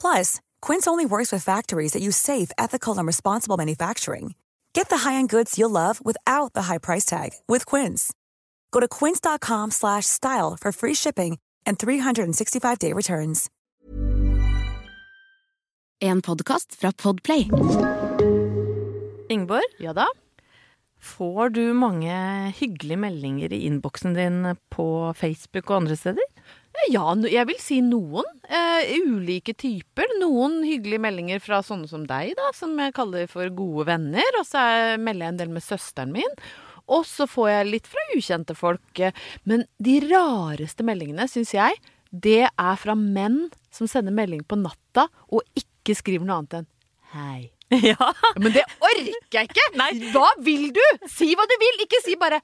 Plus, Quince only works with factories that use safe, ethical, and responsible manufacturing. Get the high-end goods you'll love without the high price tag with Quince. Go to quince.com slash style for free shipping and 365-day returns. En podkast fra Podplay. Ingeborg, Ja da. får du mange hyggelige meldinger i innboksen din på Facebook og andre steder? Ja, jeg vil si noen. Eh, ulike typer. Noen hyggelige meldinger fra sånne som deg, da, som jeg kaller for gode venner. Og så er- melder jeg en del med søsteren min. Og så får jeg litt fra ukjente folk. Men de rareste meldingene, syns jeg, det er fra menn som sender melding på natta og ikke skriver noe annet enn hei. Ja. Men det orker jeg ikke! Nei. Hva vil du? Si hva du vil, ikke si bare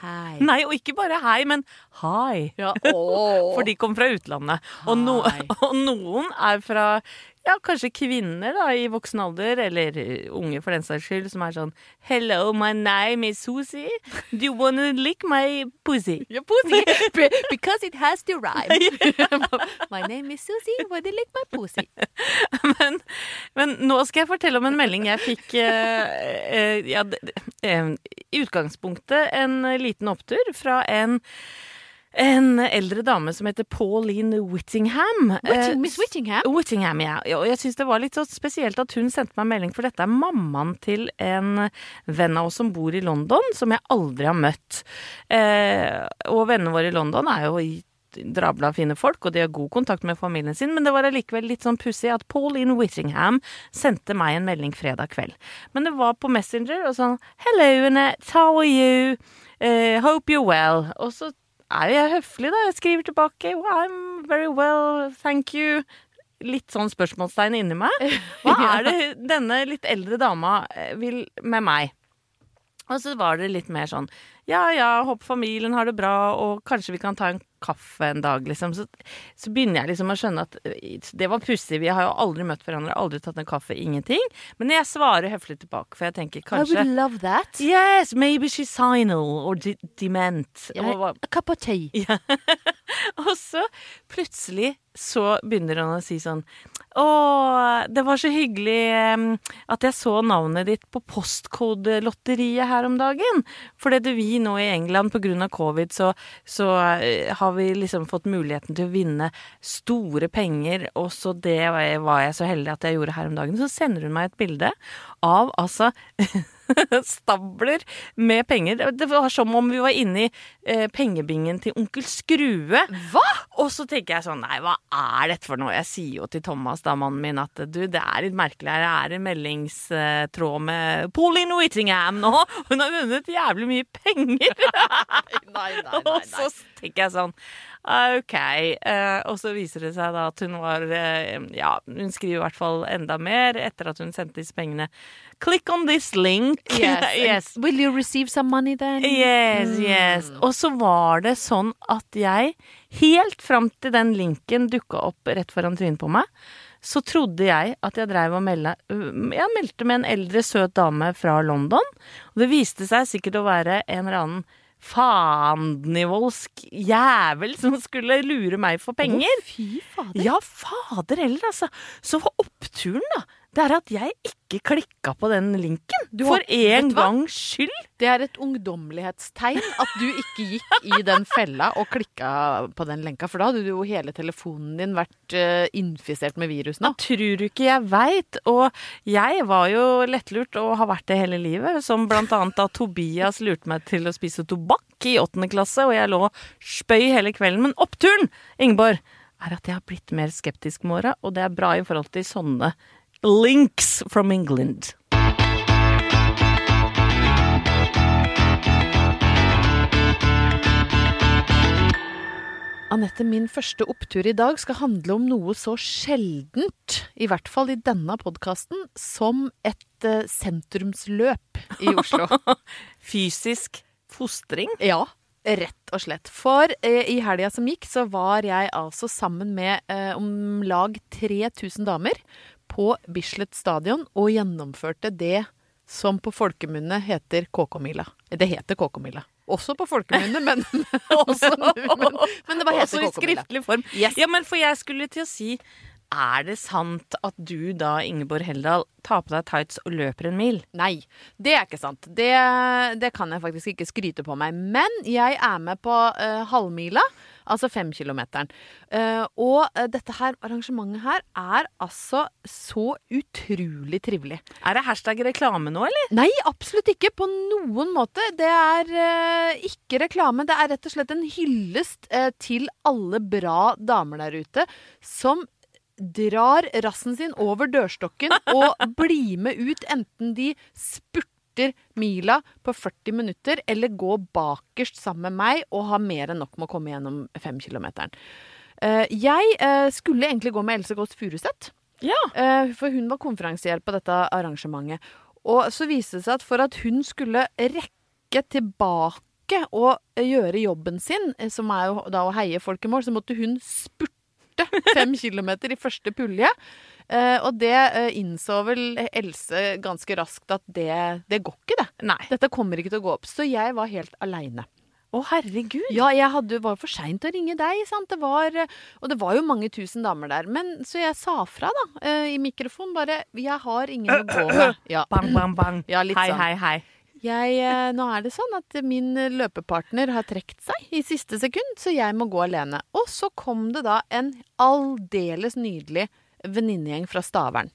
hei. Nei, og ikke bare hei, men hi. Ja, åh. For de kom fra utlandet. Og, no, og noen er fra ja, kanskje kvinner da, i voksen alder, eller eh, unge for den saks skyld, som er sånn Hello, my name is Susie. Do you wanna lick my pussy? Your pussy. Because it has to rhyme. my name is Susie, would you lick my pussy? men, men nå skal jeg fortelle om en melding jeg fikk uh, uh, ja, I I utgangspunktet en liten opptur fra en en eldre dame som heter Pauline Whittingham. Whitting- Eh, Miss Whittingham? Whittingham, ja. Og jeg syns det var litt så spesielt at hun sendte meg melding, for dette er mammaen til en venn av oss som bor i London, som jeg aldri har møtt. Eh, og vennene våre i London er jo i drabla fine folk, og de har god kontakt med familien sin, men det var allikevel litt sånn pussig at Pauline Whittingham sendte meg en melding fredag kveld. Men det var på Messenger og sånn Hello, Annette, how are you? Uh, hope you're well. Og så er jeg høflig, da. Jeg skriver tilbake well, I'm very well, thank you. Litt sånn spørsmålstegn inni meg. Hva er det denne litt eldre dama eh, vil med meg? Og så var det litt mer sånn ja ja, håper familien har det bra, og kanskje vi kan ta en kaffe en dag, liksom. Så, så begynner jeg liksom å skjønne at eh, det var pussig. Vi har jo aldri møtt hverandre, aldri tatt en kaffe, ingenting. Men jeg svarer høflig tilbake, for jeg tenker kanskje I would love that. Yes, maybe she's sinal or de dement. Yeah, Og- a cup of tea. ja. og så plutselig så begynner han å si sånn Å, det var så hyggelig at jeg så navnet ditt på postkodelotteriet her om dagen. For det vi nå i England pga. covid, så, så eh, har vi liksom fått muligheten til å vinne store penger. Og så det var jeg, så heldig at jeg gjorde her om dagen. Så sender hun meg et bilde av altså stabler med penger. Det var som om vi var inne i eh, pengebingen til onkel Skrue. Hva?! Og så tenker jeg sånn, nei, hva er dette for noe? Jeg sier jo til Thomas, da mannen min, at du, det er litt merkelig her. Det er en meldingstråd med Pauline Whittingham nå. Hun har vunnet jævlig mye penger. Nei, nei, Og så tenker jeg sånn OK. Eh, og så viser det seg da at hun var eh, Ja, hun skriver i hvert fall enda mer etter at hun sendte disse pengene. Click on this link. Yes. yes. Will you receive some money then? Yes, yes. Og så var det sånn at jeg, helt fram til den linken dukka opp rett foran trynet på meg, så trodde jeg at jeg dreiv og melde, jeg meldte med en eldre, søt dame fra London. Og det viste seg sikkert å være en eller annen faennivoldsk jævel som skulle lure meg for penger. Fy fader. Ja, fader heller, altså. Så for oppturen, da, det er at jeg ikke klikka på den linken. Du for en gangs skyld. Det er et ungdommelighetstegn at du ikke gikk i den fella og klikka på den lenka, for da hadde jo hele telefonen din vært uh, infisert med virus nå. Ja, tror du ikke jeg veit? Og jeg var jo lettlurt og har vært det hele livet. Som blant annet da Tobias lurte meg til å spise tobakk i åttende klasse, og jeg lå spøy hele kvelden. Men oppturen, Ingeborg, er at jeg har blitt mer skeptisk med åra, og det er bra i forhold til sånne links from England. Anette, min første opptur i dag skal handle om noe så sjeldent, i hvert fall i denne podkasten, som et eh, sentrumsløp i Oslo. Fysisk fostring. Ja, rett og slett. For eh, i helga som gikk, så var jeg altså sammen med eh, om lag 3000 damer på Bislett stadion og gjennomførte det som på folkemunne heter KK-mila. Det heter KK-mila. Også på folkemunne, men, også, men, men det var Også heter i skriftlig form. Yes. Ja, men for jeg skulle til å si Er det sant at du da, Ingeborg Heldal, tar på deg tights og løper en mil? Nei, det er ikke sant. Det, det kan jeg faktisk ikke skryte på meg. Men jeg er med på uh, halvmila, altså femkilometeren. Uh, og eh, dette her arrangementet her er altså så utrolig trivelig. Er det hashtag reklame nå, eller? Nei, absolutt ikke på noen måte. Det er uh, ikke reklame. Det er rett og slett en hyllest uh, til alle bra damer der ute som drar rassen sin over dørstokken og blir med ut, enten de spurter mila på 40 minutter eller gå bakerst sammen med meg og ha mer enn nok med å komme gjennom femkilometeren. Uh, jeg eh, skulle egentlig gå med Else Kåss Furuseth. Ja. Eh, for hun var konferansier på dette arrangementet. Og så viste det seg at for at hun skulle rekke tilbake og eh, gjøre jobben sin, eh, som er jo da å heie folk i mål, så måtte hun spurte fem kilometer i første pulje. Uh, og det uh, innså vel Else ganske raskt at det, det går ikke, det. Nei. Dette kommer ikke til å gå opp. Så jeg var helt aleine. Å, herregud. Ja, jeg hadde, var for seint å ringe deg, sant. Det var, og det var jo mange tusen damer der. Men så jeg sa fra, da, eh, i mikrofonen bare 'Jeg har ingen å gå med'. Ja. Bang, bang, bang. Ja, hei, sånn. hei, hei. Jeg, eh, nå er det sånn at min løpepartner har trukket seg i siste sekund, så jeg må gå alene. Og så kom det da en aldeles nydelig venninnegjeng fra Stavern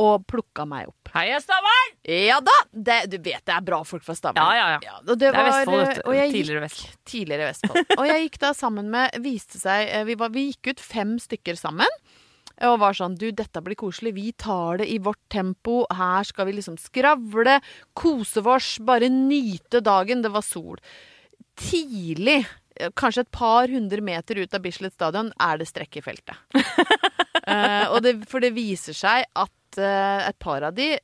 og plukka meg opp. Heia Stavern! Ja da! Det, du vet det er bra folk fra Stavern. Ja, ja, ja. og det, Det er Vestfold, vet du. Tidligere Vestfold. Tidligere Vestfold. Og jeg gikk da sammen med Viste seg eh, Vi, var, vi gikk ut fem stykker sammen. Og var sånn Du, dette blir koselig. Vi tar det i vårt tempo. Her skal vi liksom skravle, kose oss, bare nyte dagen. Det var sol. Tidlig, eh, kanskje et par hundre meter ut av Bislett stadion, er det strekk i feltet. uh, og det, for det viser seg at uh, et par av de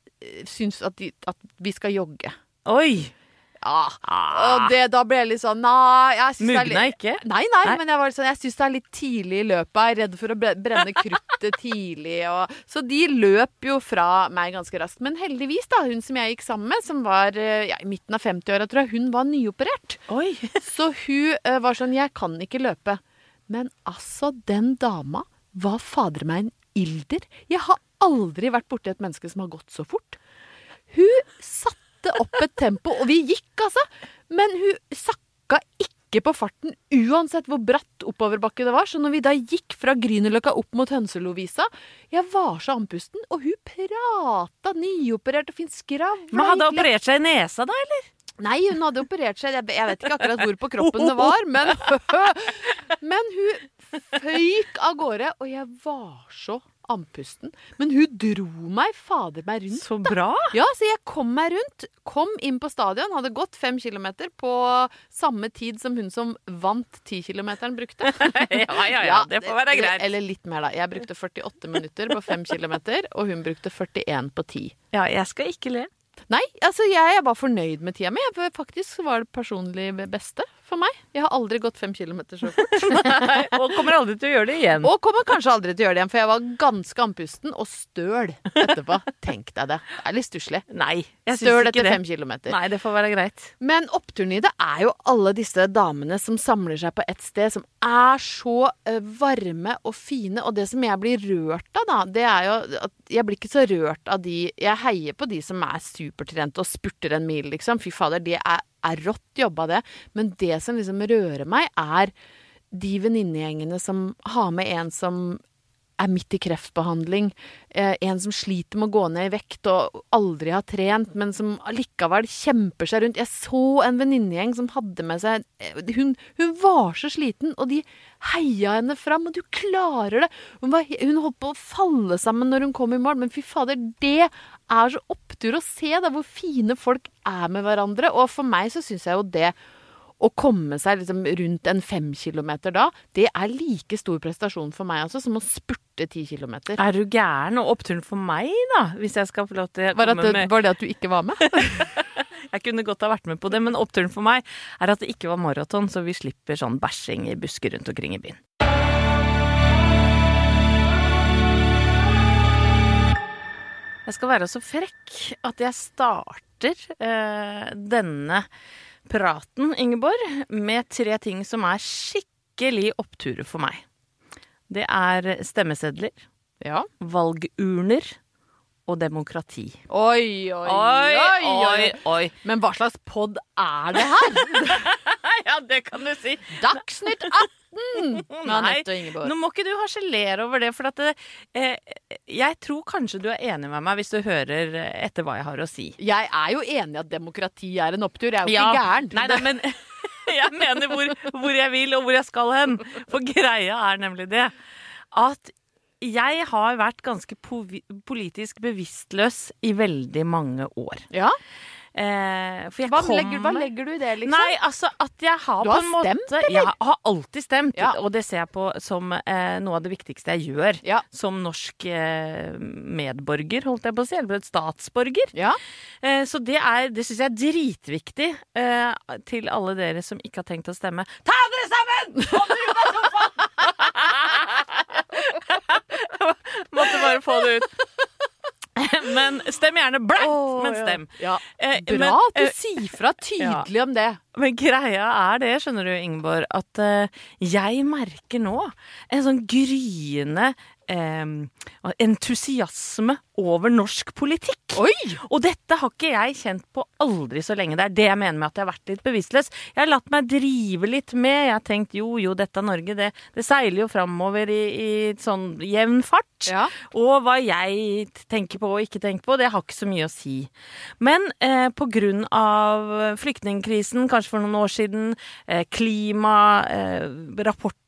syns at, de, at vi skal jogge. Oi! Ja. Og det, da ble jeg litt sånn Nei, jeg syns det er Mugna litt ikke? Nei, nei, Nei. men jeg sånn Jeg syns det er litt tidlig i løpet. Jeg er redd for å brenne kruttet tidlig. Og, så de løp jo fra meg ganske raskt. Men heldigvis, da, hun som jeg gikk sammen med, som var eh, ja, i midten av 50-åra, tror jeg, hun var nyoperert. Oi. Så hun uh, var sånn Jeg kan ikke løpe. Men altså, den dama var fader meg en ilder. Jeg har aldri vært borti et menneske som har gått så fort. Hun satte opp et tempo, og vi gikk, altså. Men hun sakka ikke på farten, uansett hvor bratt oppoverbakke det var. Så når vi da gikk fra Grünerløkka opp mot Hønselovisa Jeg var så andpusten, og hun prata nyoperert og fin skravla. Men hadde hun operert seg i nesa, da, eller? Nei, hun hadde operert seg. Jeg vet ikke akkurat hvor på kroppen det var, men, men hun føyk av gårde, og jeg var så andpusten. Men hun dro meg fader meg rundt. Så bra! Ja, så jeg kom meg rundt, kom inn på stadion, hadde gått fem kilometer på samme tid som hun som vant tikilometeren brukte. Ja, ja, ja, det får være greit. Eller litt mer, da. Jeg brukte 48 minutter på fem kilometer, og hun brukte 41 på ti. Ja, jeg skal ikke le. Nei, altså jeg er bare fornøyd med tida mi. Jeg- Faktisk var det personlig beste for meg. Jeg har aldri gått fem kilometer så fort. Og kommer aldri til å gjøre det igjen. Og kommer kanskje aldri til å gjøre det igjen, for jeg var ganske andpusten og støl etterpå. Tenk deg det. Det er litt stusslig. Nei, jeg Støl etter det. fem kilometer. Nei, det får være greit. Men oppturen i det er jo alle disse damene som samler seg på ett sted, som er så eh, varme og fine. Og det som jeg blir rørt av, da, det er jo at jeg blir ikke så rørt av de Jeg heier på de som er supertrente og spurter en mil, liksom. Fy fader, de er, er rått jobba, det. Men det som liksom rører meg, er de venninnegjengene som har med en som er midt i kreftbehandling. Eh, en som sliter med å gå ned i vekt og aldri har trent, men som allikevel kjemper seg rundt. Jeg så en venninnegjeng som hadde med seg eh, hun, hun var så sliten, og de heia henne fram. Og du klarer det! Hun, var, hun holdt på å falle sammen når hun kom i mål, men fy fader, det er så opptur å se da, hvor fine folk er med hverandre. Og for meg så syns jeg jo det å komme seg liksom rundt en fem kilometer da, det er like stor prestasjon for meg altså, som å spurte ti kilometer. Er du gæren? Og oppturen for meg, da, hvis jeg skal få lov til å Var, komme det, med var det at du ikke var med? Jeg kunne godt ha vært med på det, men oppturen for meg er at det ikke var maraton, så vi slipper sånn bæsjing i busker rundt omkring i byen. Jeg skal være så frekk at jeg starter eh, denne praten, Ingeborg, med tre ting som er skikkelig oppturer for meg. Det er stemmesedler, Ja. valgurner og demokrati. Oi, oi, oi, oi. oi. Men hva slags pod er det her? Ja, det kan du si. Dagsnytt 18! Anette. Nå må ikke du harselere over det, for at det, eh, jeg tror kanskje du er enig med meg hvis du hører etter hva jeg har å si. Jeg er jo enig i at demokrati er en opptur. Jeg er jo ikke gæren. Nei, nei, men jeg mener hvor, hvor jeg vil og hvor jeg skal hen. For greia er nemlig det at jeg har vært ganske politisk bevisstløs i veldig mange år. Ja? Eh, Hva, kommer legger, hva legger du i det, liksom? Nei, altså at jeg har Du på en en måte eller? Jeg har alltid stemt, Ja. og det ser jeg på som eh, noe av det viktigste jeg gjør. Ja. Som norsk eh, medborger, holdt jeg på å si, eller statsborger. Ja. Eh, så det, er, det syns jeg er dritviktig eh, til alle dere som ikke har tenkt å stemme. Ta dere sammen! Kom dere ut av sofaen! Måtte bare få det ut. Men stem gjerne blankt, oh, men ja. stem. Ja. Ja. Bra men, at du eh, sier fra tydelig om det. Men greia er det, skjønner du, Ingeborg, at eh, jeg merker nå en sånn gryende eh, entusiasme over norsk politikk. Oi! Og dette har ikke jeg kjent på aldri så lenge. Det er det jeg mener med at jeg har vært litt bevisstløs. Jeg har latt meg drive litt med. Jeg har tenkt jo, jo, dette er Norge, det, det seiler jo framover i, i sånn jevn fart. Ja. Og hva jeg tenker på og ikke tenker på, det har ikke så mye å si. Men eh, på grunn av flyktningkrisen, kanskje for noen år siden, eh,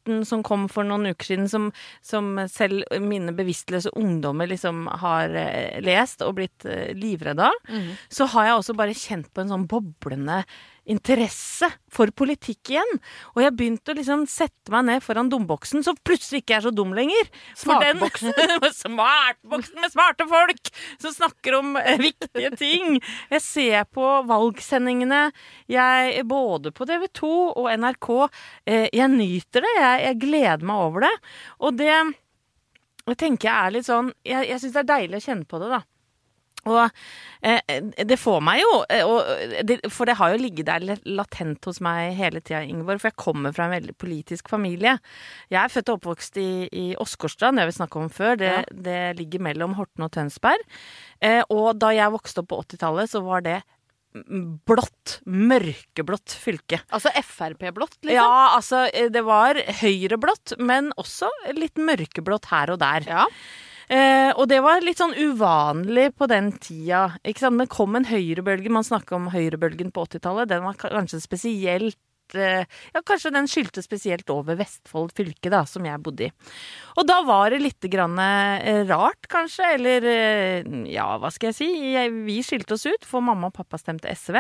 klimarapporten som kom for noen uker siden, som, som selv mine bevisstløse ungdommer liksom har eh, lest og blitt eh, livredde av, så har jeg også bare kjent på en sånn boblende interesse for politikk igjen. Og jeg begynte å liksom sette meg ned foran dumboksen, som plutselig ikke er så dum lenger. Smartboksen. Smartboksen med smarte folk som snakker om eh, viktige ting. Jeg ser på valgsendingene, jeg, både på TV 2 og NRK. Eh, jeg nyter det, jeg, jeg gleder meg over det. Og det tenker jeg er litt sånn Jeg, jeg syns det er deilig å kjenne på det, da. Og eh, det får meg jo eh, For det har jo ligget der latent hos meg hele tida, Ingeborg. For jeg kommer fra en veldig politisk familie. Jeg er født og oppvokst i, i Åsgårdstrand, det har vi snakka om før. Det, det ligger mellom Horten og Tønsberg. Eh, og da jeg vokste opp på 80-tallet, så var det blått, mørkeblått fylke. Altså Frp-blått, liksom? Ja, altså eh, det var høyreblått, men også litt mørkeblått her og der. Ja. Eh, og det var litt sånn uvanlig på den tida. Ikke sant? Men kom en høyrebølge, man snakker om høyrebølgen på 80-tallet, den var kanskje spesielt eh, ja, Kanskje den skyldte spesielt over Vestfold fylke, da, som jeg bodde i. Og da var det litt grann eh, rart, kanskje, eller eh, ja, hva skal jeg si? Vi skilte oss ut, for mamma og pappa stemte SV.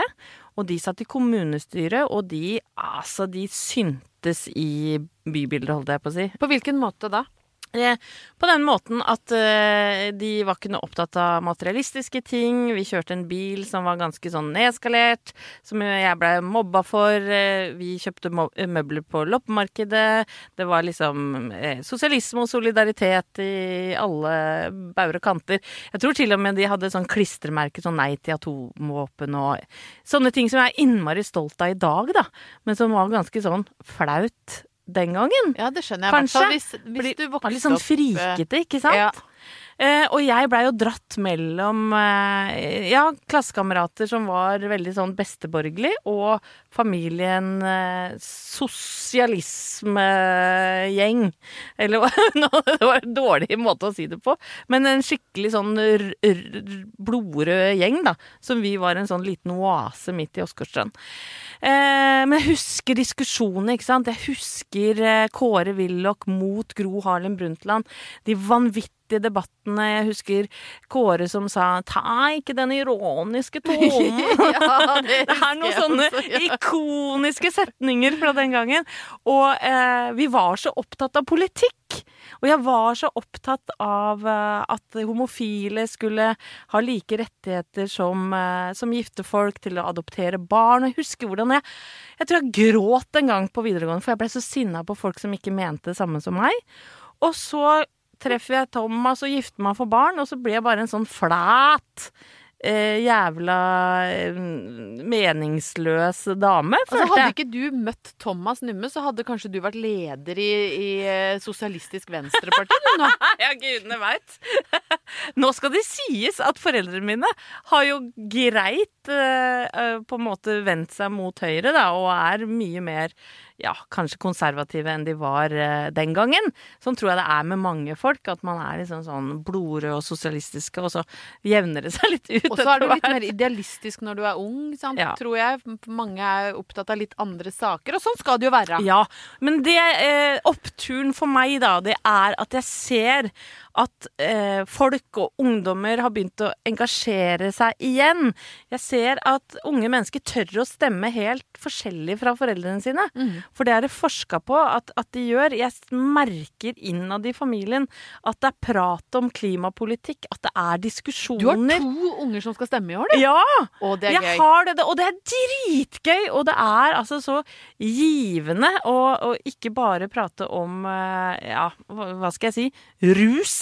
Og de satt i kommunestyret, og de, altså, de syntes i bybildet, holdt jeg på å si. På hvilken måte da? På den måten at eh, de var ikke noe opptatt av materialistiske ting. Vi kjørte en bil som var ganske sånn nedskalert, som jeg blei mobba for. Eh, Vi kjøpte eh, møbler på loppemarkedet. Det var liksom sosialisme og solidaritet i alle bauger og kanter. Jeg tror til og med de hadde sånn klistremerke, sånn nei til atomvåpen og sånne ting som jeg er innmari stolt av i dag, da. Men som var ganske sånn flaut den gangen. Ja, det skjønner jeg. Kanskje. Hvis, hvis du litt sånn opp eh, frikete, ikke sant? Ja. Eh, og jeg blei jo dratt mellom eh, ja, klassekamerater som var veldig sånn besteborgerlig, og familien eh, sosialismegjeng. Eller no, det var en dårlig måte å si det på, men en skikkelig sånn blodrød gjeng, da. Som vi var en sånn liten oase midt i Åsgårdstrand. Men jeg husker diskusjonene, ikke sant. Jeg husker Kåre Willoch mot Gro Harlem Brundtland. De vanvittige debattene. Jeg husker Kåre som sa 'ta ikke den ironiske tonen'. Ja, det det er noen sånne også, ja. ikoniske setninger fra den gangen. Og eh, vi var så opptatt av politikk. Og jeg var så opptatt av eh, at homofile skulle ha like rettigheter som, eh, som gifte folk til å adoptere barn. Og jeg husker hvordan jeg Jeg tror jeg gråt en gang på videregående, for jeg ble så sinna på folk som ikke mente det samme som meg. Og så treffer jeg Thomas og gifter meg for barn, og så blir jeg bare en sånn flat eh, jævla eh, meningsløs dame, Altså, hadde ikke du møtt Thomas Numme, så hadde kanskje du vært leder i, i eh, Sosialistisk Venstreparti nå. Ja, gudene veit. Nå skal det sies at foreldrene mine har jo greit på en måte vendt seg mot høyre, da, og er mye mer ja, kanskje konservative enn de var eh, den gangen. Sånn tror jeg det er med mange folk, at man er liksom sånn blodrød og sosialistiske, og så jevner det seg litt ut Og så er du litt mer idealistisk når du er ung, sant? Ja. tror jeg. Mange er opptatt av litt andre saker, og sånn skal det jo være. Ja, men det eh, oppturen for meg, da, det er at jeg ser at eh, folk og ungdommer har begynt å engasjere seg igjen. Jeg ser at unge mennesker tør å stemme helt forskjellig fra foreldrene sine. For det er det forska på at, at de gjør. Jeg merker innad i familien at det er prat om klimapolitikk, at det er diskusjoner. Du har to unger som skal stemme i år, du. Ja! Og det er jeg gøy. har det, og det er dritgøy! Og det er altså så givende å, å ikke bare prate om eh, ja, hva skal jeg si rus.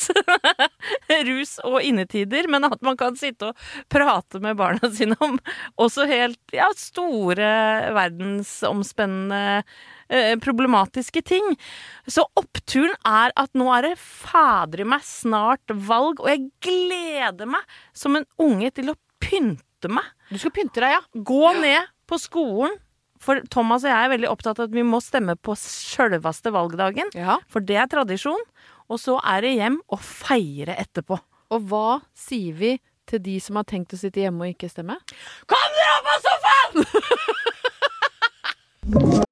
rus og innetider, men at man kan sitte og prate med barna sine om også helt ja, store verdensomspennende eh, problematiske ting. Så oppturen er at nå er det fader meg snart valg, og jeg gleder meg som en unge til å pynte meg. Du skal pynte deg, ja. Gå ned på skolen. For Thomas og jeg er veldig opptatt av at vi må stemme på sjølveste valgdagen. ja. For det er tradisjon. Og så er det hjem og feire etterpå. Og hva sier vi til de som har tenkt å sitte hjemme og ikke stemme? Kom dere opp av sofaen!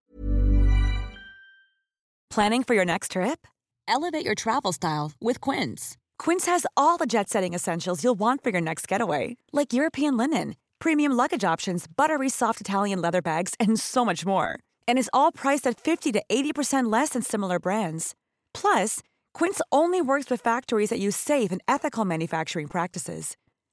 Planning for your next trip? Elevate your travel style with Quince. Quince has all the jet setting essentials you'll want for your next getaway, like European linen, premium luggage options, buttery soft Italian leather bags, and so much more. And is all priced at 50 to 80% less than similar brands. Plus, Quince only works with factories that use safe and ethical manufacturing practices.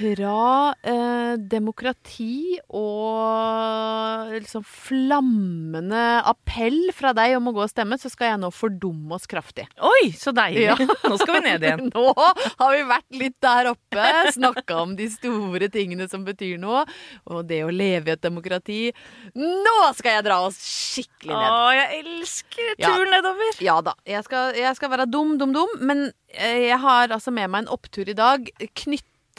Fra eh, demokrati og liksom flammende appell fra deg om å gå og stemme, så skal jeg nå fordumme oss kraftig. Oi, så deilig. Ja. Nå skal vi ned igjen. Nå har vi vært litt der oppe, snakka om de store tingene som betyr noe, og det å leve i et demokrati. Nå skal jeg dra oss skikkelig ned. Å, jeg elsker Ja. turen nedover. Ja da, jeg skal, jeg skal være dum, dum, dum, men eh, jeg har altså med meg en opptur i dag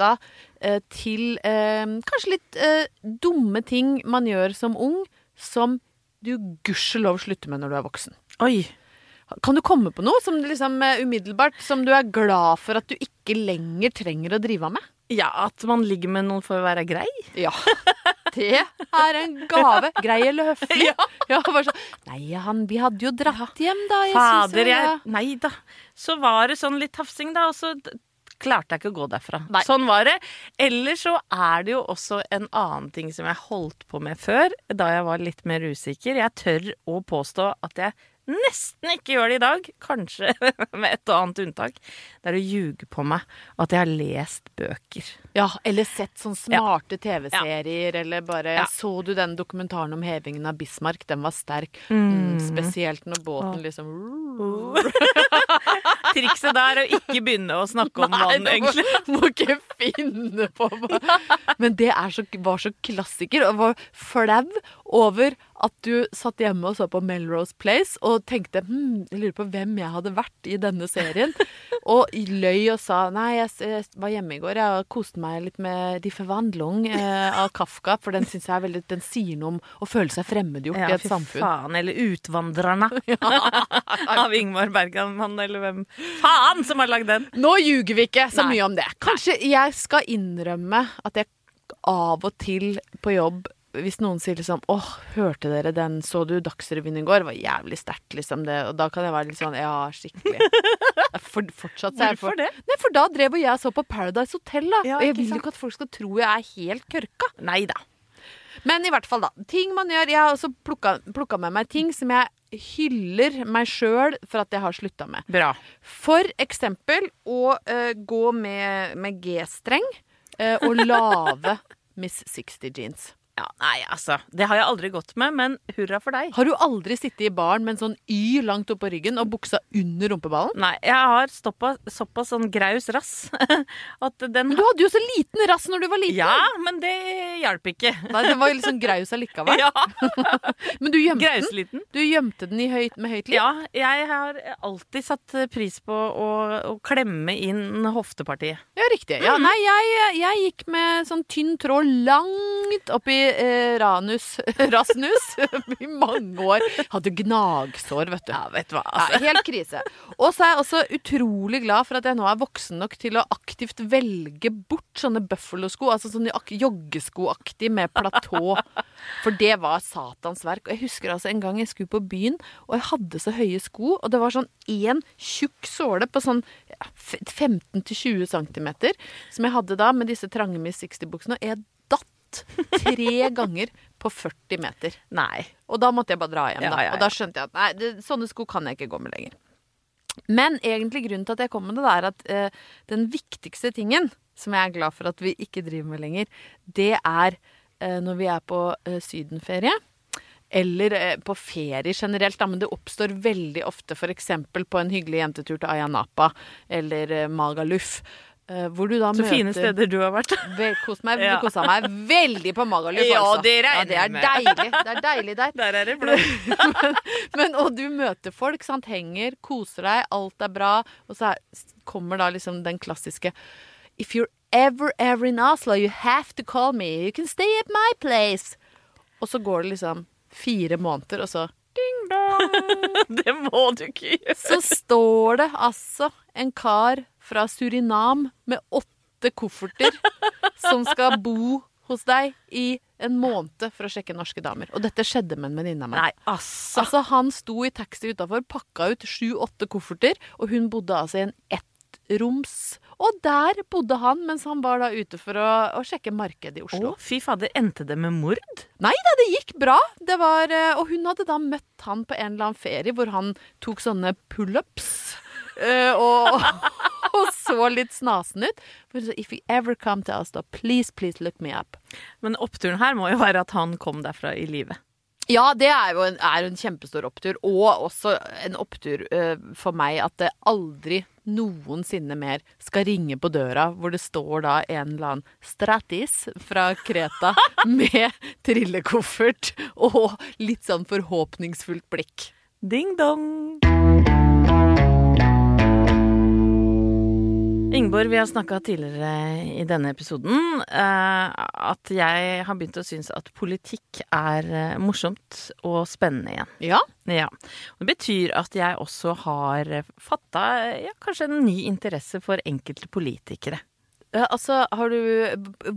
knytta eh, til eh, kanskje litt eh, dumme ting man gjør som ung, som du gudskjelov slutter med når du er voksen. Oi. Kan du komme på noe som liksom eh, umiddelbart som du er glad for at du ikke lenger trenger å drive med? Ja, at man ligger med noen for å være grei. Ja. Det er en gave. Grei eller høflig? Ja. bare så, Nei, han, vi hadde jo dratt hjem, da. Jeg Fader, jo- jeg Nei da. Så var det sånn litt tafsing, da, og så klarte jeg ikke å gå derfra. Nei. Sånn var det. Eller så er det jo også en annen ting som jeg holdt på med før, da jeg var litt mer usikker. Jeg tør å påstå at jeg nesten ikke gjør det i dag, kanskje med et og annet unntak, det er å ljuge på meg at jeg har lest bøker. Ja, eller sett sånne smarte TV-serier, eller bare Ja. Så du den dokumentaren om hevingen av Bismarck? Den var sterk. Mm, spesielt når båten liksom Trikset der er å ikke begynne å snakke om vann, egentlig. må, må ikke finne på meg. Men det så, var så klassiker, og var flau over at du satt hjemme og så på Melrose Place og tenkte hm, jeg lurer på hvem jeg hadde vært i denne serien. Og løy og sa nei, jeg, jeg var hjemme i går jeg, koste meg litt med De Forvandlung eh, av Kafka, for den syns jeg er veldig Den sier noe om å føle seg fremmedgjort i et samfunn. fy samfunn. faen. Eller Utvandrerne av Ingmar Bergman, eller hvem faen som har lagd den. Nå ljuger vi ikke så Nei. mye om det. Kanskje jeg skal innrømme at jeg av og til på jobb hvis noen sier liksom åh, hørte dere den, så du Dagsrevyen i går? Det var jævlig sterkt, liksom. det Og da kan jeg være litt sånn ja, skikkelig. For, fortsatt så er jeg for det? Nei, for da drev og jeg så på Paradise Hotel, da. Ja, og jeg vil jo ikke at folk skal tro jeg er helt kørka. Nei da. Men i hvert fall, da. Ting man gjør. Jeg har også plukka, med meg ting som jeg hyller meg sjøl for at jeg har slutta med. Bra. For eksempel å uh, gå med, med G-streng uh, og lave Miss 60 jeans. Ja, nei, altså. Det har jeg aldri gått med, men hurra for deg. Har du aldri sittet i baren med en sånn Y langt oppå ryggen og buksa under rumpeballen? Nei, jeg har stoppa, såpass sånn graus rass at den du hadde jo så liten rass når du var liten! Ja, men det hjalp ikke. Nei, Den var litt sånn graus allikevel. Ja, Men du gjemte den. Du gjemte den i høyt, med høyt liv. Ja, jeg har alltid satt pris på å, å klemme inn hoftepartiet. Ja, riktig. Ja, nei, jeg, jeg gikk med sånn tynn tråd langt opp i eh, ranus Rasnus i mange år. Hadde gnagsår, vet du. Ja, vet du hva. Ja, Altså. helt krise. Og så er jeg også utrolig glad for at jeg nå er voksen nok til å aktivt velge bort sånne buffalo-sko, altså sånne joggeskoaktig med platå. For det var satans verk. Og jeg husker altså en gang jeg skulle på byen, og jeg hadde så høye sko, og det var sånn én tjukk såle på sånn 15-20 cm som jeg hadde da med disse trange Miss 60-buksene, og jeg tre ganger på 40 meter. Nei. Og da måtte jeg bare dra hjem, da. ja, ja. Og da skjønte jeg at nei, det, sånne sko kan jeg ikke gå med lenger. Men egentlig grunnen til at jeg kom med det, det er at eh, den viktigste tingen som jeg er glad for at vi ikke driver med lenger, det er eh, når vi er på eh, sydenferie. Eller eh, på ferie generelt, da, men det oppstår veldig ofte f.eks. på en hyggelig jentetur til Ayanapa eller eh, Magaluf. Eh, hvor du da Så møter fine steder du har vært. Kos meg, Ja. kosa meg veldig på Magaluf, Ja, altså. det regner ja, det er jeg med. deilig. Det er deilig der. Der er det blått. Men, og du møter folk, sant, henger, koser deg, alt er bra. Og så er, kommer da liksom den klassiske If you're ever, ever in Oslo, you have to call me. You can stay at my place. Og så går det liksom fire måneder, og så ding dong. Det må du ikke gjøre. Så står det altså en kar fra Surinam med åtte kofferter som skal bo hos deg i en måned for å sjekke norske damer. Og dette skjedde med en venninne av meg. Nei, altså. Altså, han sto i taxi utafor, pakka ut sju-åtte kofferter, og hun bodde altså i en ettroms. Og der bodde han mens han var da ute for å, å sjekke markedet i Oslo. Å, fy fader, endte det med mord? Nei da, det gikk bra. Det var, eh, og hun hadde da møtt han på en eller annen ferie hvor han tok sånne pullups. og, og så litt snasen ut. If you ever come to us, da, please, please look me up. Men oppturen her må jo være at han kom derfra i live. Ja, det er jo en, er en kjempestor opptur, og også en opptur uh, for meg at det aldri noensinne mer skal ringe på døra hvor det står da en eller annen Stratis fra Kreta med trillekoffert og litt sånn forhåpningsfullt blikk. Ding dong! Ingeborg, vi har snakka tidligere i denne episoden eh, at jeg har begynt å synes at politikk er eh, morsomt og spennende igjen. Ja, Ja. Det betyr at jeg også har fatta ja, kanskje en ny interesse for enkelte politikere. Ja, altså, har du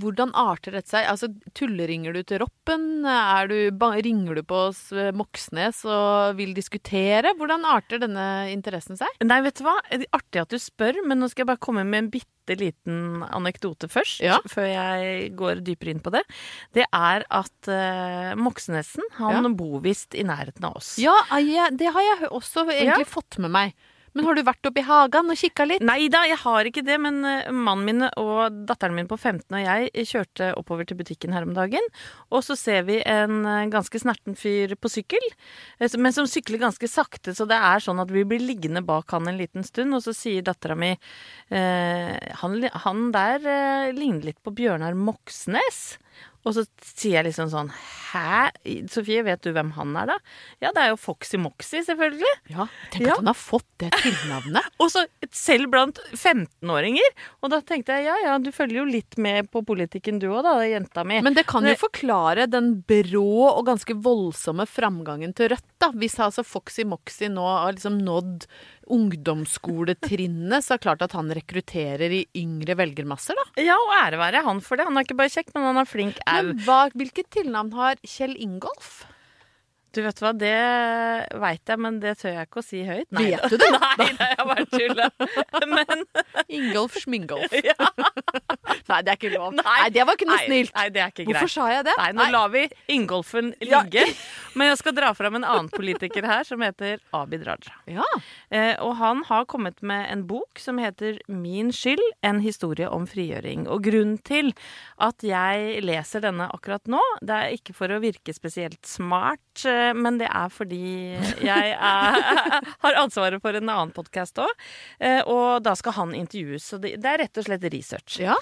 Hvordan arter dette seg? Altså, Tulleringer du til Roppen? Du, ringer du på oss Moxnes og vil diskutere? Hvordan arter denne interessen seg? Nei, vet du hva? Det er artig at du spør, men nå skal jeg bare komme med en bitte liten anekdote først. Ja. Før jeg går dypere inn på det. Det er at uh, Moxnesen, han Ja. bor visst i nærheten av oss. Ja, jeg, det har jeg også egentlig fått med meg. Men har du vært oppe i hagen og kikka litt? Nei da, jeg har ikke det, men eh, mannen min og datteren min på 15 og jeg kjørte oppover til butikken her om dagen, og så ser vi en eh, ganske snerten fyr på sykkel, eh, men som sykler ganske sakte, så det er sånn at vi blir liggende bak han en liten stund, og så sier dattera mi eh, han, han der eh, ligner litt på Bjørnar Moxnes. Og så sier jeg liksom sånn Hæ? Sofie, vet du hvem han er, da? Ja, det er jo Foxy Moxy, selvfølgelig. Ja, Tenk Ja. at han har fått det tilnavnet. Og så selv blant 15-åringer. Og da tenkte jeg ja ja, du følger jo litt med på politikken du òg da, jenta mi. Men det kan jo forklare den brå og ganske voldsomme framgangen til Rødt, da. Hvis altså Foxy Moxy nå har liksom nådd ungdomsskoletrinnet, så er det klart at han rekrutterer i yngre velgermasser, da. ja, og ære være han for det. Han er ikke bare kjekk, men han er flink au. Men hva, hvilket tilnavn har Kjell Ingolf? Du vet hva, det veit jeg, men det tør jeg ikke å si høyt. Vet du det? Nei, det jeg bare tuller. Men Ingolf Schmingolf. ja. Nei, det er ikke lov. Nei, det var ikke noe Nei, snilt. Nei, det er ikke greit. Hvorfor sa jeg det? Nei, nå lar vi Ingolfen Ja. ligge. Men jeg skal dra fram en annen politiker her som heter Abid Raja. Ja. Eh, og han har kommet med en bok som heter Min skyld, en historie om frigjøring. Og grunnen til at jeg leser denne akkurat nå, det er ikke for å virke spesielt smart, eh, men det er fordi jeg er, har ansvaret for en annen podkast òg. Eh, og da skal han intervjues. Så det, det er rett og slett research. ja.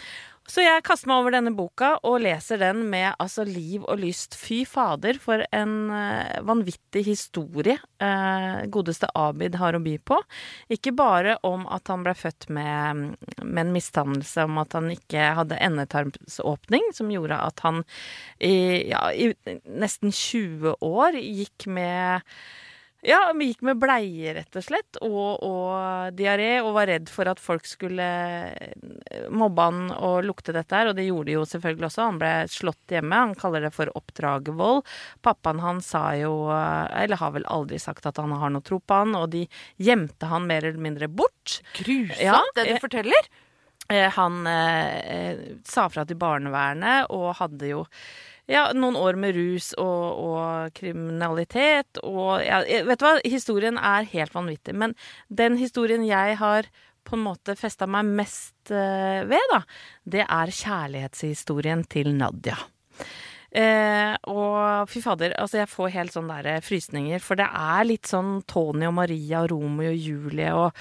Så jeg kaster meg over denne boka og leser den med altså liv og lyst. Fy fader, for en eh, vanvittig historie eh, godeste Abid har å by på. Ikke bare om at han ble født med, med en misdannelse om at han ikke hadde endetarmsåpning, som gjorde at han i, ja, i nesten 20 år gikk med ja, vi gikk med bleier, rett og slett, og, og diaré, og var redd for at folk skulle eh, mobbe han og lukte dette her, og det gjorde de jo selvfølgelig også. Han ble slått hjemme, han kaller det for oppdragervold. Pappaen hans sa jo, eh, eller har vel aldri sagt at han har noe tro på han, og de gjemte han mer eller mindre bort. Grusomt, Ja, det du eh, forteller. Eh, Han eh, eh, sa fra til barnevernet og hadde jo ja, noen år med rus og, og kriminalitet. Og ja, vet du hva, historien er helt vanvittig. Men den historien jeg har på en måte festa meg mest ved, da, det er kjærlighetshistorien til Nadia. Eh, og fy fader, altså jeg får helt sånn der frysninger, for det er litt sånn Tony og Maria og Romeo og Julie og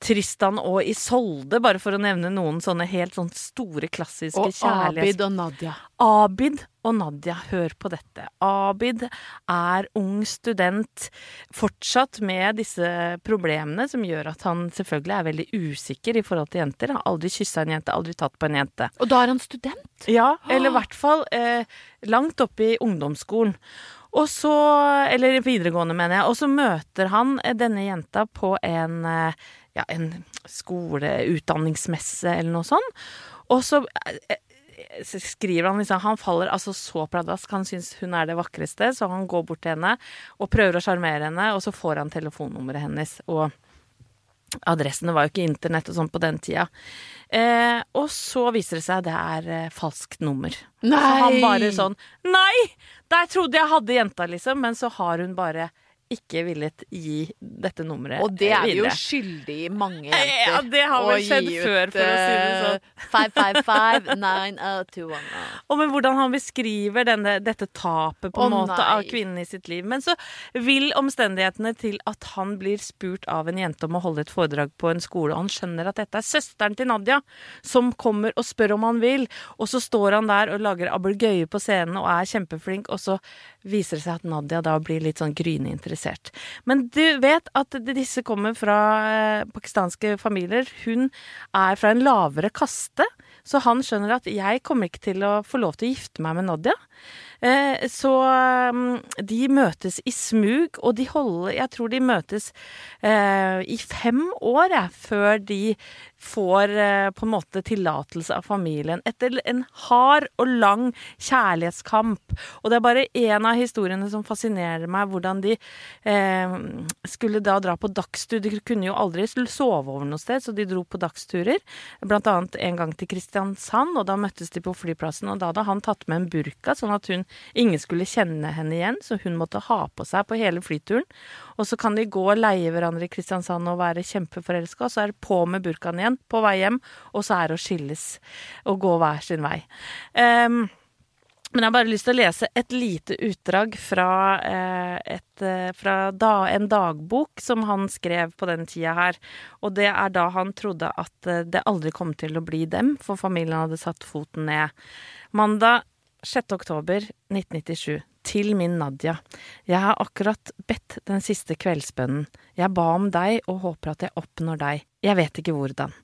Tristan og Isolde, bare for å nevne noen sånne helt sånn store, klassiske Og kjærlighets... Abid og Nadia. Abid og Nadia, hør på dette. Abid er ung student, fortsatt med disse problemene som gjør at han selvfølgelig er veldig usikker i forhold til jenter. Har aldri kyssa en jente, aldri tatt på en jente. Og da er han student? Ja, eller i hvert fall eh, langt oppe i ungdomsskolen. Og så, eller videregående, mener jeg. Og så møter han eh, denne jenta på en, eh, ja, en skoleutdanningsmesse eller noe sånt. Og så eh, skriver han liksom Han faller altså så pladask. Han syns hun er det vakreste, så han går bort til henne og prøver å sjarmere henne, og så får han telefonnummeret hennes. Og adressene var jo ikke internett og sånn på den tida. Eh, og så viser det seg det er eh, falskt nummer. Så han bare sånn Nei! Der trodde jeg hadde jenta, liksom. Men så har hun bare ikke villet gi dette nummeret Og det er vi jo skyldig i mange Ja, det har vel skjedd før, for å si det eh, sånn. 555-90210. Og med hvordan han beskriver denne, dette tapet på en måte nei. av kvinnen i sitt liv. Men så vil omstendighetene til at han blir spurt av en jente om å holde et foredrag på en skole, og han skjønner at dette er søsteren til Nadia som kommer og spør om han vil, og så står han der og lager abelgøye på scenen og er kjempeflink, og så viser det seg at Nadia da blir litt sånn gryende interessert. Men du vet at disse kommer fra eh, pakistanske familier. Hun er fra en lavere kaste, så han skjønner at jeg kommer ikke til å få lov til å gifte meg med Nadia. Eh, så mm, de møtes i smug, og de holder Jeg tror de møtes eh, i fem år, før de får eh, på en måte tillatelse av familien. Etter en hard og lang kjærlighetskamp. Og det er bare én av historiene som fascinerer meg, hvordan de skulle da dra på dagstur. De kunne jo aldri sove over noe sted, så de dro på dagsturer. Blant annet en gang til Kristiansand, og da møttes de på flyplassen. Og da hadde han tatt med en burka, sånn at hun, ingen skulle kjenne henne igjen, så hun måtte ha på seg på hele flyturen. Og så kan de gå og leie hverandre i Kristiansand og være kjempeforelska, og så er det på med burkaen igjen på vei hjem, og så er det å skilles og gå hver sin vei. Um, men jeg har bare lyst til å lese et lite utdrag fra, eh, et, eh, fra da, en dagbok som han skrev på den tida her. Og det er da han trodde at eh, det aldri kom til å bli dem, for familien hadde satt foten ned. Mandag 6. oktober 1997. Til min Nadia. Jeg har akkurat bedt den siste kveldsbønnen. Jeg ba om deg og håper at jeg oppnår deg. Jeg vet ikke hvordan.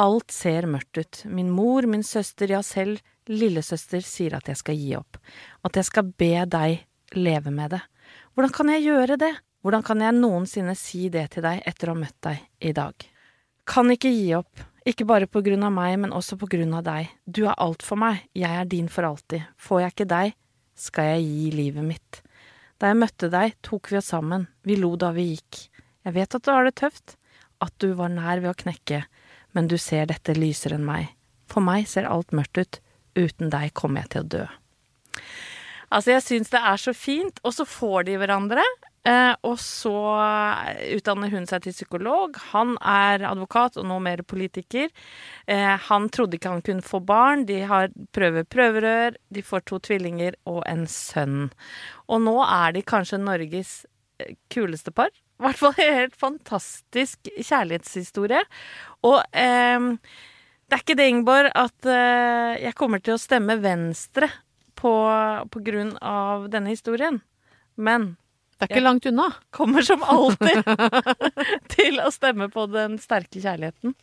Alt ser mørkt ut. Min mor, min søster, ja selv lillesøster sier at jeg skal gi opp. At jeg skal be deg leve med det. Hvordan kan jeg gjøre det? Hvordan kan jeg noensinne si det til deg etter å ha møtt deg i dag? Kan ikke gi opp. Ikke bare på grunn av meg, men også på grunn av deg. Du er alt for meg. Jeg er din for alltid. Får jeg ikke deg, skal jeg gi livet mitt. Da jeg møtte deg, tok vi oss sammen. Vi lo da vi gikk. Jeg vet at du har det tøft, at du var nær ved å knekke, men du ser dette lysere enn meg. For meg ser alt mørkt ut. Uten deg kommer jeg til å dø. Altså, jeg syns det er så fint, og så får de hverandre. Eh, og så utdanner hun seg til psykolog. Han er advokat og nå mer politiker. Eh, han trodde ikke han kunne få barn. De har prøver prøverør. De får to tvillinger og en sønn. Og nå er de kanskje Norges eh, kuleste par. I hvert fall en helt fantastisk kjærlighetshistorie. Og eh, det er ikke det, Ingeborg, at eh, jeg kommer til å stemme Venstre på, på grunn av denne historien. Men Det er ikke langt unna. kommer som alltid til å stemme på den sterke kjærligheten.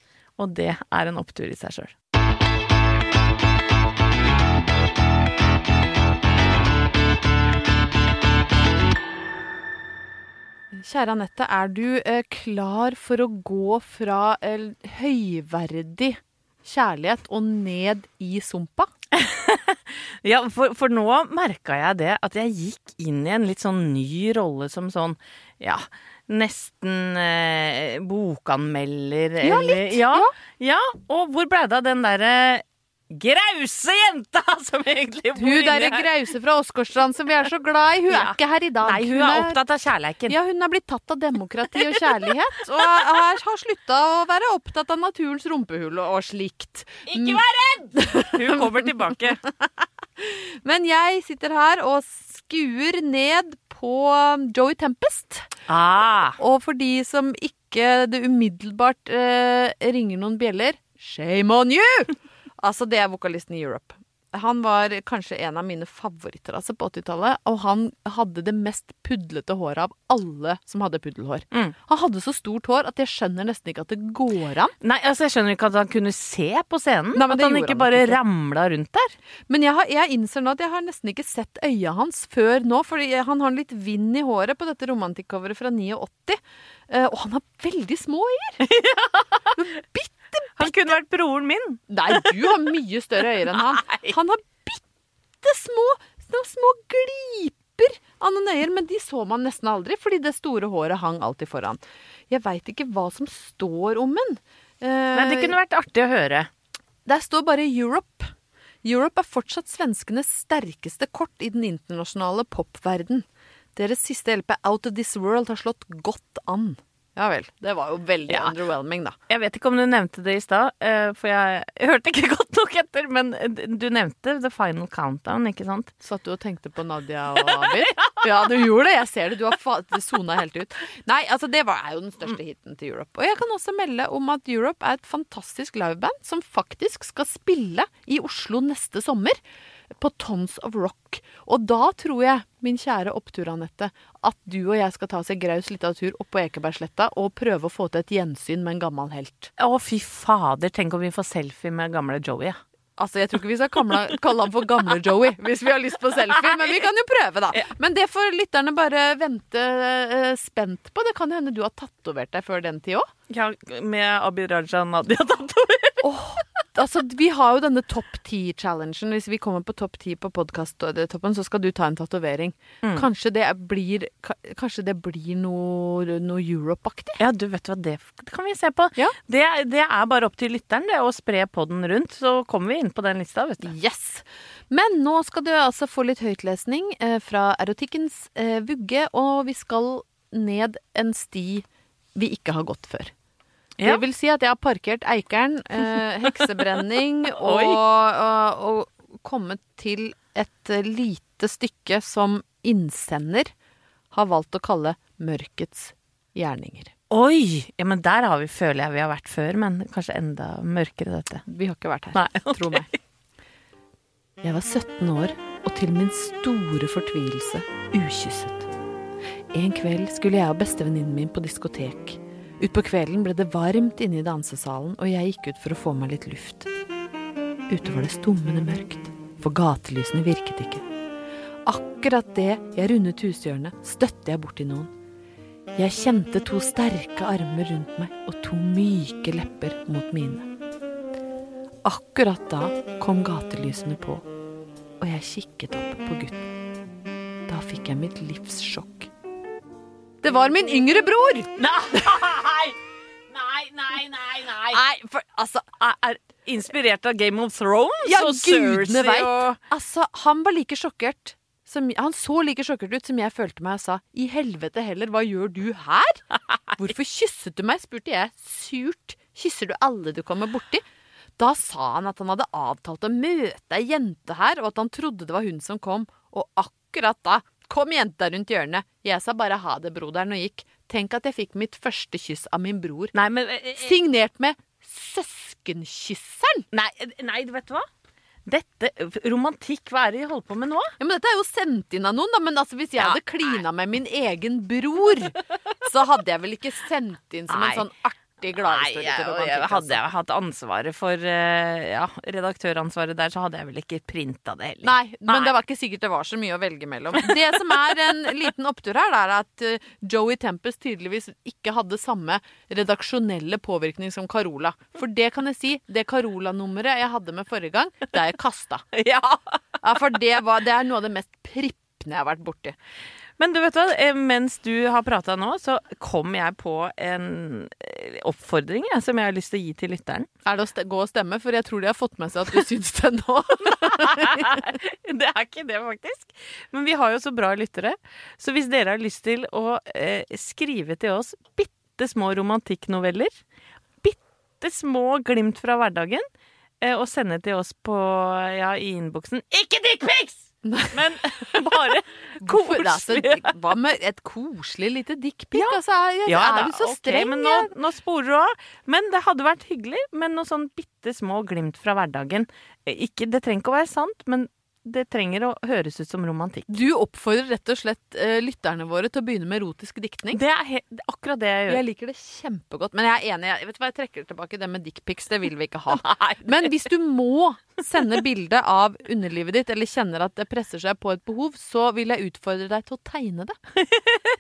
Og det er en opptur i seg sjøl. Kjære Anette, er du eh, klar for å gå fra eh, høyverdig kjærlighet og ned i sumpa? Ja, for, for nå merka jeg det, at jeg gikk inn i en litt sånn ny rolle som sånn, ja Nesten eh, bokanmelder Ja, eller litt, Ja, ja. ja. Og hvor ble det av den derre grause jenta som egentlig bor Hun inni derre grause fra Åsgårdstrand som vi er så glad i, hun Ja. er ikke her i dag. Nei, hun er opptatt av kjærleiken. Ja, hun er blitt tatt av demokrati og kjærlighet, og har, har slutta å være opptatt av naturens rumpehull og, og slikt. Ikke vær redd! Hun kommer tilbake. Men jeg sitter her og skuer ned på Joey Tempest. Ah, Og for de som ikke det umiddelbart eh, ringer noen bjeller Shame on you! Altså, det er vokalisten i Europe. Han var kanskje en av mine favoritter altså, på 80-tallet. Og han hadde det mest pudlete håret av alle som hadde puddelhår. Mm. Han hadde så stort hår at jeg skjønner nesten ikke at det går an. Nei, altså jeg skjønner ikke at han kunne se på scenen. Nei, at han ikke han bare ikke. ramla rundt der. Men jeg, har, jeg innser nå at jeg har nesten ikke sett øya hans før nå. For han har litt vind i håret på dette romantikkcoveret fra 89. Eh, og han har veldig små øyer! Bitte Han kunne vært broren min. Nei, du har mye større øyne enn han. Nei. Han har bitte små, små, gliper av noen øyer, men de så man nesten aldri, fordi det store håret hang alltid foran. Jeg veit ikke hva som står om den. Nei, det kunne vært artig å høre. Der står bare Europe. Europe er fortsatt svenskenes sterkeste kort i den internasjonale popverden. Deres siste LP Out of This World har slått godt an. Ja vel. Det var jo veldig Ja. underwhelming, da. Jeg vet ikke om du nevnte det i stad, eh, for jeg, hørte ikke godt nok etter. Men du nevnte The Final Countdown, ikke sant? Satt du og tenkte på Nadia og Abid? Ja, du gjorde det. Jeg ser det. Du har sona helt ut. Nei, altså det var, er jo den største hiten til Europe. Og jeg kan også melde om at Europe er et fantastisk liveband som faktisk skal spille i Oslo neste sommer. På Tons of Rock. Og da tror jeg, min kjære opptur, Anette, at du og jeg skal ta oss en graus lita tur opp på Ekebergsletta og prøve å få til et gjensyn med en gammel helt. Å, fy fader, tenk om vi får selfie med gamle Joey. ja. Altså, Jeg tror ikke vi skal kalle, kalle han for gamle Joey hvis vi har lyst på selfie, men vi kan jo prøve, da. Men det får lytterne bare vente eh, spent på. Det kan hende du har tatovert deg før den tid òg. Ja, med Abid Raja og Nadia tatovert. Altså, vi har jo denne topp ti-challengen. Hvis vi kommer på topp ti på podkasttoppen, så skal du ta en tatovering. Kanskje det blir Kanskje det blir noe, noe Europe-aktig? Ja, du vet hva, det det kan vi se på. Ja. Det, det er bare opp til lytteren det å spre podden rundt, så kommer vi inn på den lista, vet du. Yes! Men nå skal du altså få litt høytlesning eh, fra erotikkens eh, vugge, og vi skal ned en sti vi ikke har gått før. Ja. Det vil si at jeg har parkert Eikeren, eh, heksebrenning og, og, og kommet til et lite stykke som innsender har valgt å kalle Mørkets gjerninger. Oi! Ja, men der har vi, føler jeg vi har vært før, men kanskje enda mørkere dette. Vi har ikke vært her. Nei, okay. Tro meg. Jeg var 17 år og til min store fortvilelse ukysset. En kveld skulle jeg og bestevenninnen min på diskotek. Utpå kvelden ble det varmt inne i dansesalen, og jeg gikk ut for å få meg litt luft. Ute var det stummende mørkt, for gatelysene virket ikke. Akkurat det jeg rundet hushjørnet, støtte jeg borti noen. Jeg kjente to sterke armer rundt meg og to myke lepper mot mine. Akkurat da kom gatelysene på, og jeg kikket opp på gutten. Da fikk jeg mitt livs sjokk. Det var min yngre bror! Nei! Nei, nei, nei, nei. Nei, for altså Er, er inspirert av Game of Thrones Ja, og Cersei veit! og Altså, han var like sjokkert som, Han så like sjokkert ut som jeg følte meg og sa I helvete heller, hva gjør du her? Hvorfor kysset du meg? spurte jeg surt. Kysser du alle du kommer borti? Da sa han at han hadde avtalt å møte ei jente her, og at han trodde det var hun som kom. Og akkurat da kom jenta rundt hjørnet. Jeg sa bare ha det, broderen, og gikk. Tenk at jeg fikk mitt første kyss av min bror. Nei, men eh, eh, Signert med Søskenkysseren! Nei, nei, vet du hva? Dette Romantikk, hva er det de holder på med nå? Ja, men Dette er jo sendt inn av noen, da. Men altså, hvis jeg hadde klina med min egen bror, så hadde jeg vel ikke sendt inn som en sånn artig Nei, gladhistorie jeg, til jeg, hadde altså. jeg hatt ansvaret for eh, Ja, redaktøransvaret der, så hadde jeg vel ikke printa det heller. Nei, men det var ikke sikkert det var så mye å velge mellom. Det som er en liten opptur her, er at eh, Joey Tempest tydeligvis ikke hadde samme redaksjonelle påvirkning som Carola. For det kan jeg si, det Carola-nummeret jeg hadde med forrige gang, det er jeg kasta. Ja. Ja, for det, var, det er noe av det mest prippende jeg har vært borti. Men du vet hva, eh, mens du har prata nå, så kom jeg på en eh, oppfordring jeg, som jeg har lyst til å gi til lytteren. Er det å gå og stemme? For jeg tror de har fått med seg at du syns det nå. det er ikke det, faktisk. Men vi har jo så bra lyttere. Så hvis dere har lyst til å eh, skrive til oss bitte små romantikknoveller, bitte små glimt fra hverdagen, eh, og sende til oss på, ja, i innboksen Ikke dickpics! Men bare Hvorfor- altså, koselige. hva med et koselig lite dickpic? Ja. Altså, er, Ja, er da, du så streng? men nå, nå sporer du av. Men det hadde vært hyggelig med noe sånn bitte små glimt fra hverdagen. Eh, Ikke, det trenger ikke å være sant, men det trenger å høres ut som romantikk. Du oppfordrer rett og slett uh, lytterne våre til å begynne med erotisk diktning. Det er, akkurat det jeg gjør. Jeg liker det kjempegodt. Men jeg er enig. Jeg, vet du hva, jeg trekker tilbake det med dickpics. Det vil vi ikke ha. Men hvis du må sende bilde av underlivet ditt, eller kjenner at det presser seg på et behov, så vil jeg utfordre deg til å tegne det.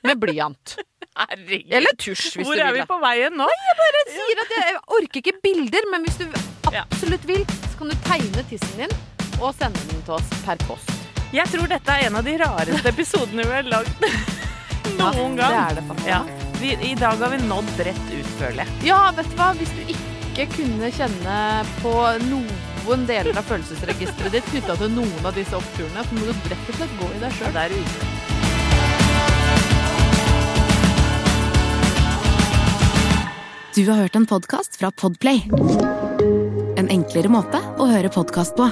Med blyant. Herregud. Eller tusj, hvis Hvor du er vi på veien nå? Jeg sier at jeg orker ikke bilder, men hvis du absolutt vil, så kan du tegne tissen din og sende den til oss per post. Jeg tror dette er en av de rareste episodene vi har lagd noen gang. Ja, Det er det faktisk. Ja. Vi, I dag har vi nådd rett ut, føler jeg. Ja, vet du hva? Hvis du ikke kunne kjenne på noen deler av følelsesregisteret ditt knytta til noen av disse oppturene, så må du rett og slett gå i deg sjøl. Ute. Du har hørt en podcast fra Podplay. En enklere måte å høre podcast på.